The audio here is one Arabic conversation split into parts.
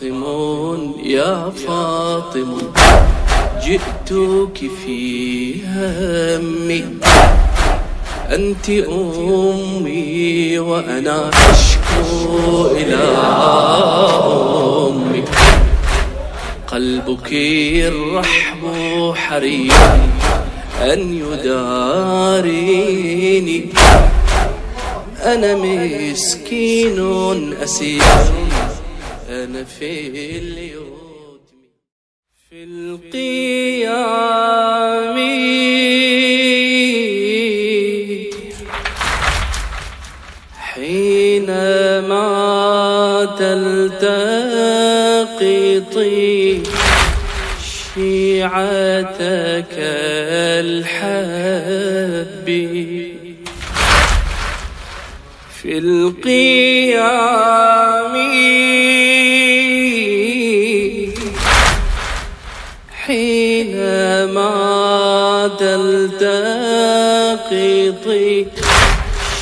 فاطم يا فاطم جئتك في همي. أنت أمي وأنا أشكو إلى أمي. قلبك الرحب حري أن يداريني. أنا مسكين أسير أنا في اليوم. في القيام. حينما تلتقطي شيعتك الحب. في القيام. حينما تلتقطي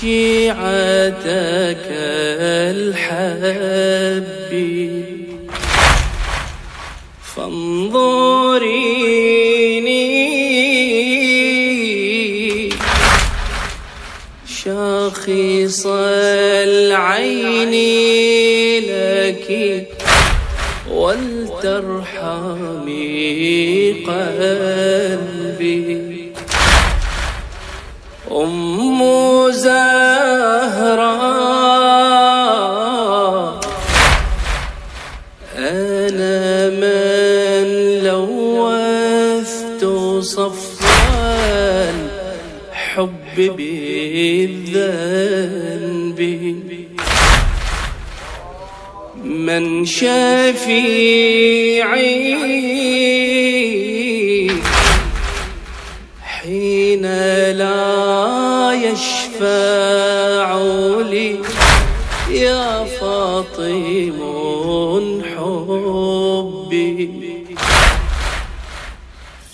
شيعتك الحب. فانظريني شاخص العين لك ولترحمي قلبي. أم زهراء أنا من لوثت صفوان حب بالذنب. من شفيعي لا يشفع لي. يا فاطم حبي.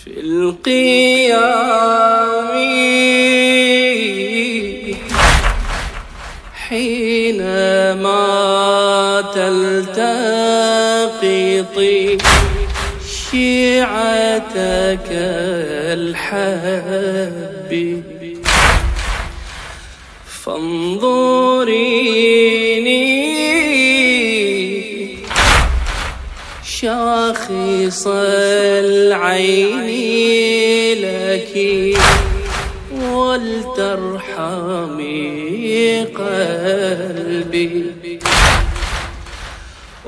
في القيام حينما تلتقطي شيعتك الحب فانظريني شاخص العين لك ولترحمي قلبي.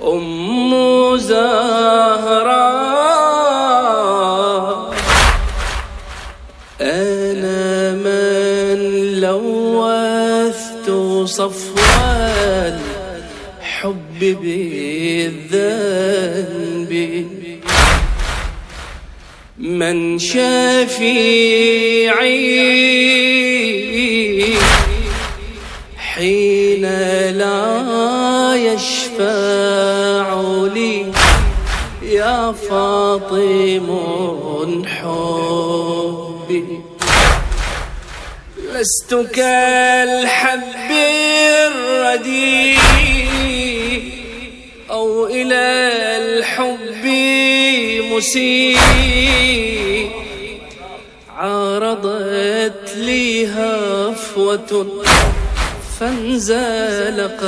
أم زهراء بالذنب. من شفيعي حين لا يشفع لي. يا فاطم حبي لست كالحب الرديء. مسيء عارضت لي هفوة فانزلقت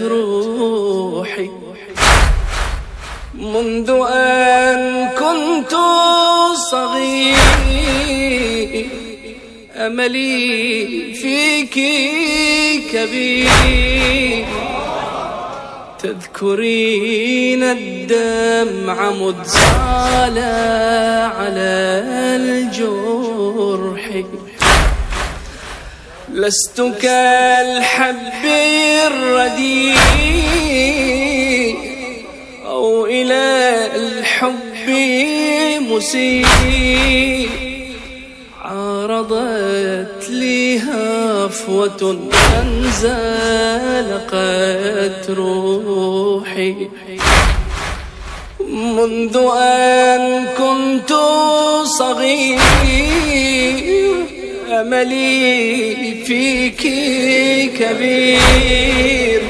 روحي. منذ أن كنت صغير أملي فيك كبير. تذكرين الدمع مدسال على الجرح. لست كالحب الرديء أو إلى الحب مسيء. عارضت هفوة أنزلقت روحي. منذ أن كنت صغير أملي فيك كبير.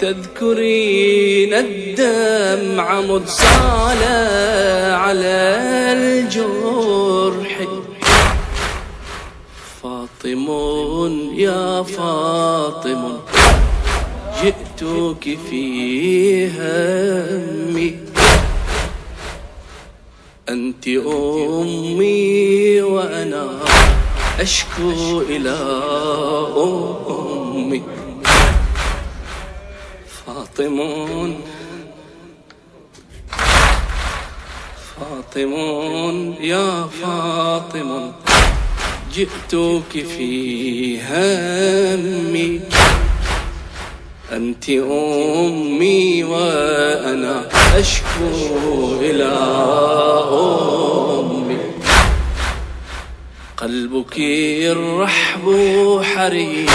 تذكرين الدمع متصالة على الجرح. فاطم يا فاطم جئتك في همي. أنت أمي وأنا أشكو إلى أمي. فاطم فاطم يا فاطم جئتك في همي. أنت أمي وأنا أشكو إلى أمي. قلبك الرحب حريم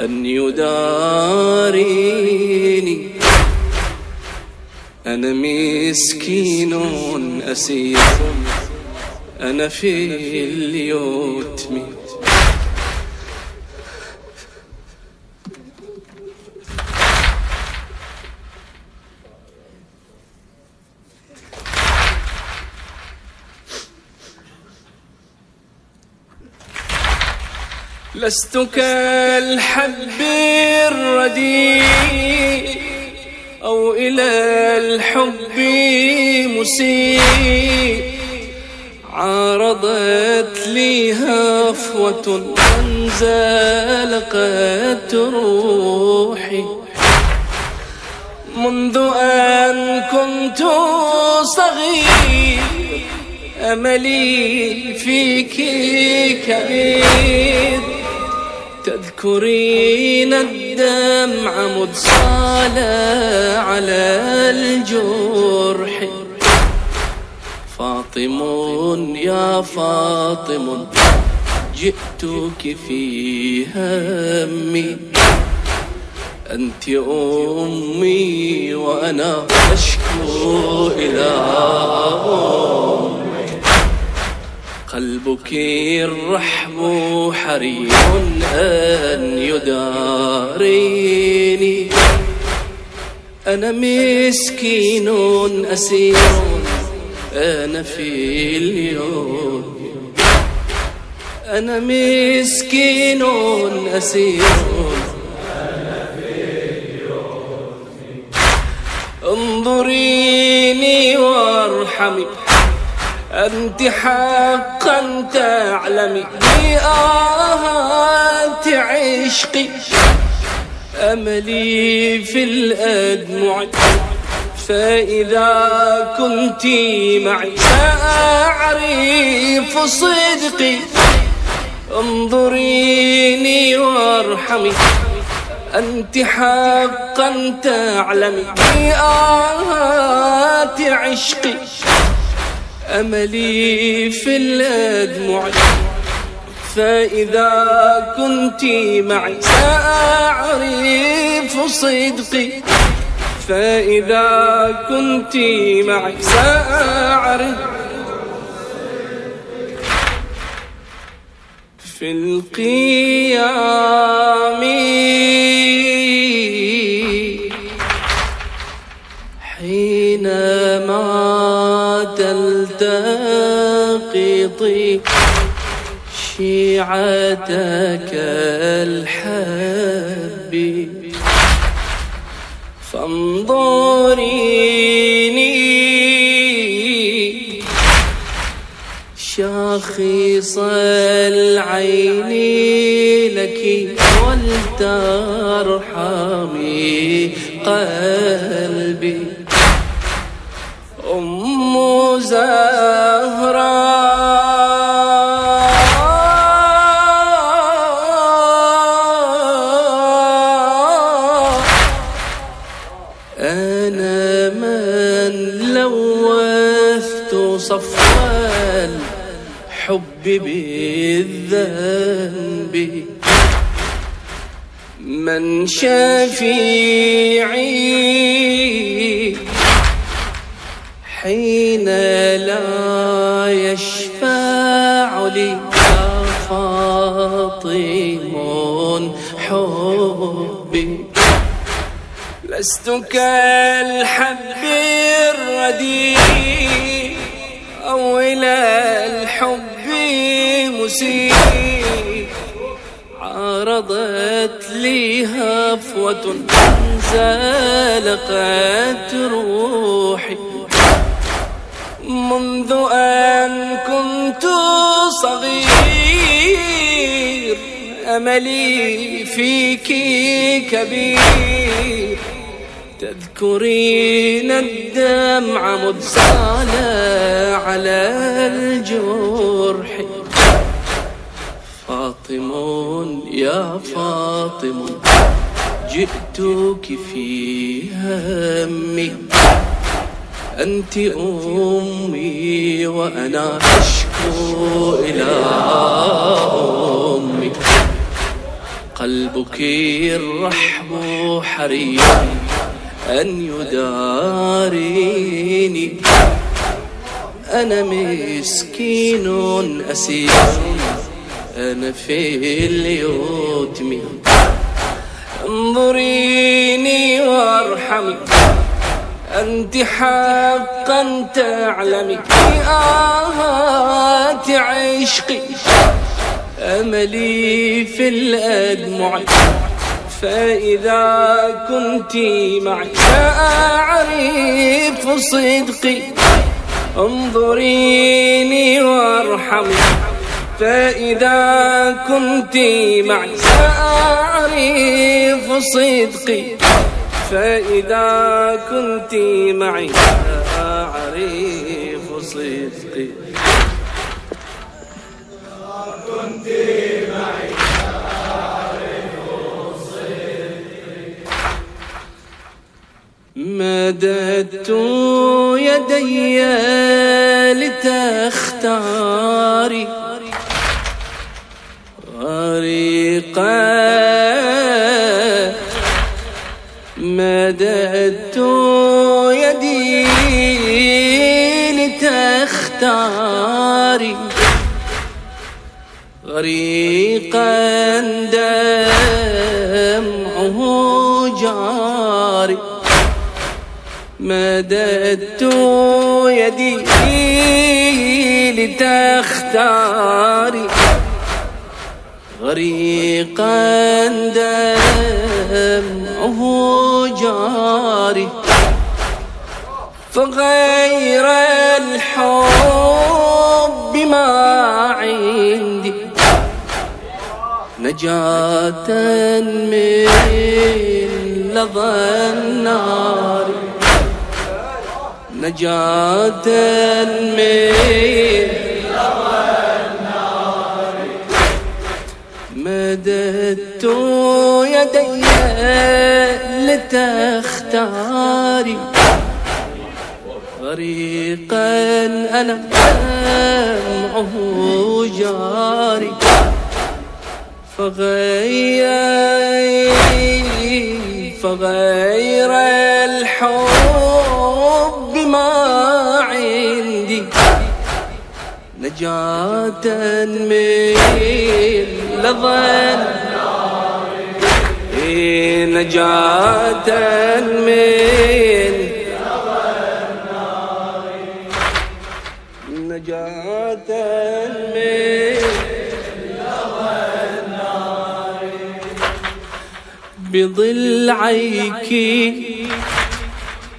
أن يداريني. أنا مسكين أسير. أنا في اليتم لست كالحب الرديء أو إلى الحب مسيء. عارضت لي هفوة انزلقت روحي. منذ أن كنت صغير أملي فيك كبير. تذكرين الدمع متصالة على الجرح. فاطم يا فاطم جئتك في همي. أنت أمي وأنا أشكو إلى أمي. قلبك الرحم حري أن يداريني. أنا مسكين أسير أنا في اليوم. أنا مسكين أسير. انظريني وارحمي. أنت حقا تعلمي. بآهات عشقي. أملي في الأدمع. فإذا كنت معي سأعرف صدقي انظريني وارحمي أنت حقا تعلمي بآهات عشقي أملي في الأدمع. فإذا كنت معي سأعرف صدقي فإذا كنت معي سأعرف في القيام. حينما تلتقطي شيعتك الحب. فانظريني شاخص العين لك ولترحمي قلبي. أم زهراء بالذنب. من شفيعي حين لا يشفع لي فاطم حبي. لست كالحب الرديء أو إلى الحب مسيء عارضت لي هفوة زالقت روحي. منذ أن كنت صغير أملي فيك كبير. تذكرين الدمع مدسالة على الجرح. فاطم يا فاطم جئتك في همي. أنت أمي وأنا أشكو إلى أمي. قلبك الرحب حري أن يداريني. أنا مسكين أسير. أنا في اليتم انظريني وارحمي. أنت حقا تعلمي. آهات عشقي. أملي في الأدمع. فإذا كنت معي. سأعرف صدقي. انظريني وارحمي. فإذا كنت معي سأعرف صدقي فإذا كنت معي سأعرف صدقي. كنت معي مددت يدي لتختاري. غريقا مددت يدي لتختاري. غريقا دمعه جاري. مددت يدي لتختاري. غريقا دمعه جاري فغير الحب ما عندي. نجاة من لظى النار نجاة من مددت يدي لتختاري. غريقا أنا دمعه جاري فغير فغير الحب ما عندي. نجاة من لظى نجاة من نجاة من بضلعيك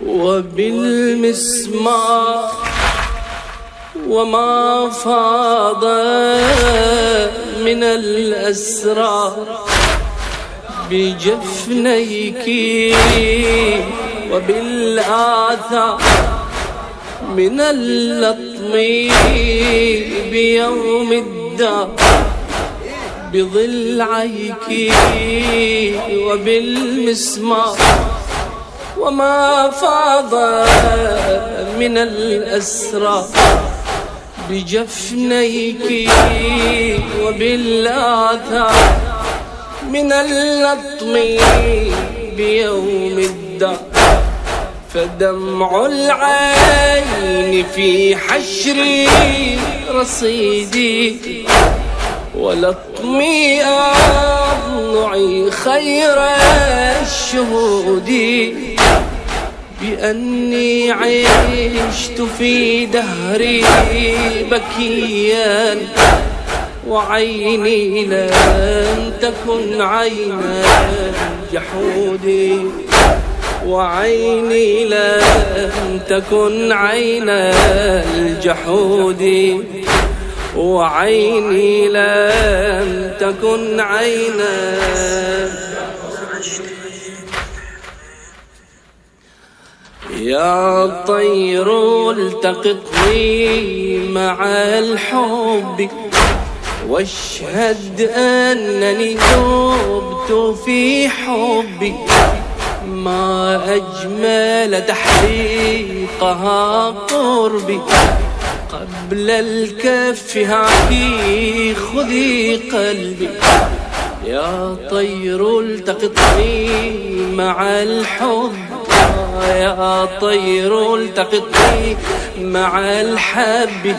وبالمسمار وما فاض. من الأسرار بجفنيك وبالآثار من اللطم بيوم الدار بضلعيك وبالمسمار وما فاض من الأسرى بجفنيك وبالآثار من اللطم بيوم الدار فدمع العين في حشري رصيدي ولطمي أضلعي خير الشهود. بأني عشت في دهري بكيا وعيني لم تكن عين الجحود وعيني لم تكن عين الجحود وعيني لم تكن عين يا طير التقطني مع الحب. واشهد أنني ذبت في حبي. ما أجمل تحريقها قربي. قبل الكف هاتي خذي قلبي. يا طير التقطني مع الحب. يا طير التقطني مع الحب.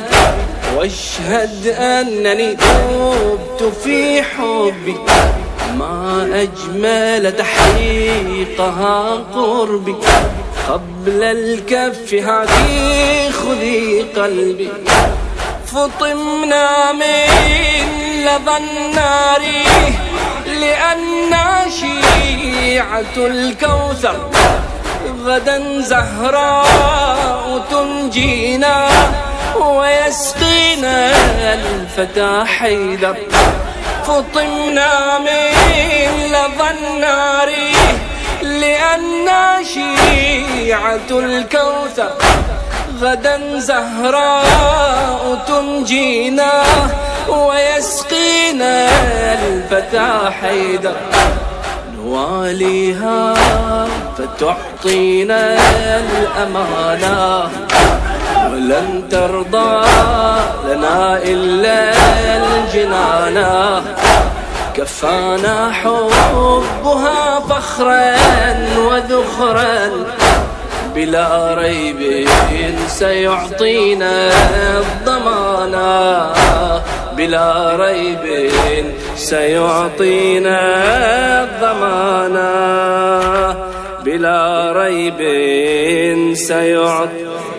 واشهد أنني ذبت في حبي. ما أجمل تحقيقها قربي. قبل الكف هذه خذي قلبي. فطمنا من لظى النار لأن شيعة الكوثر غدا زهراء تنجينا ويسقينا الفتى حيدر. فطمنا من لظى النار لأن شيعة الكوثر. غدا زهراء تنجينا ويسقينا الفتى حيدر. نواليها فتعطينا الأمانة. ولن ترضى لنا إلا الجنانة كفانا حبها فخرا وذخرا. بلا ريب سيعطينا الضمانة. بلا ريب سيعطينا الضمانة. بلا ريب سيعطينا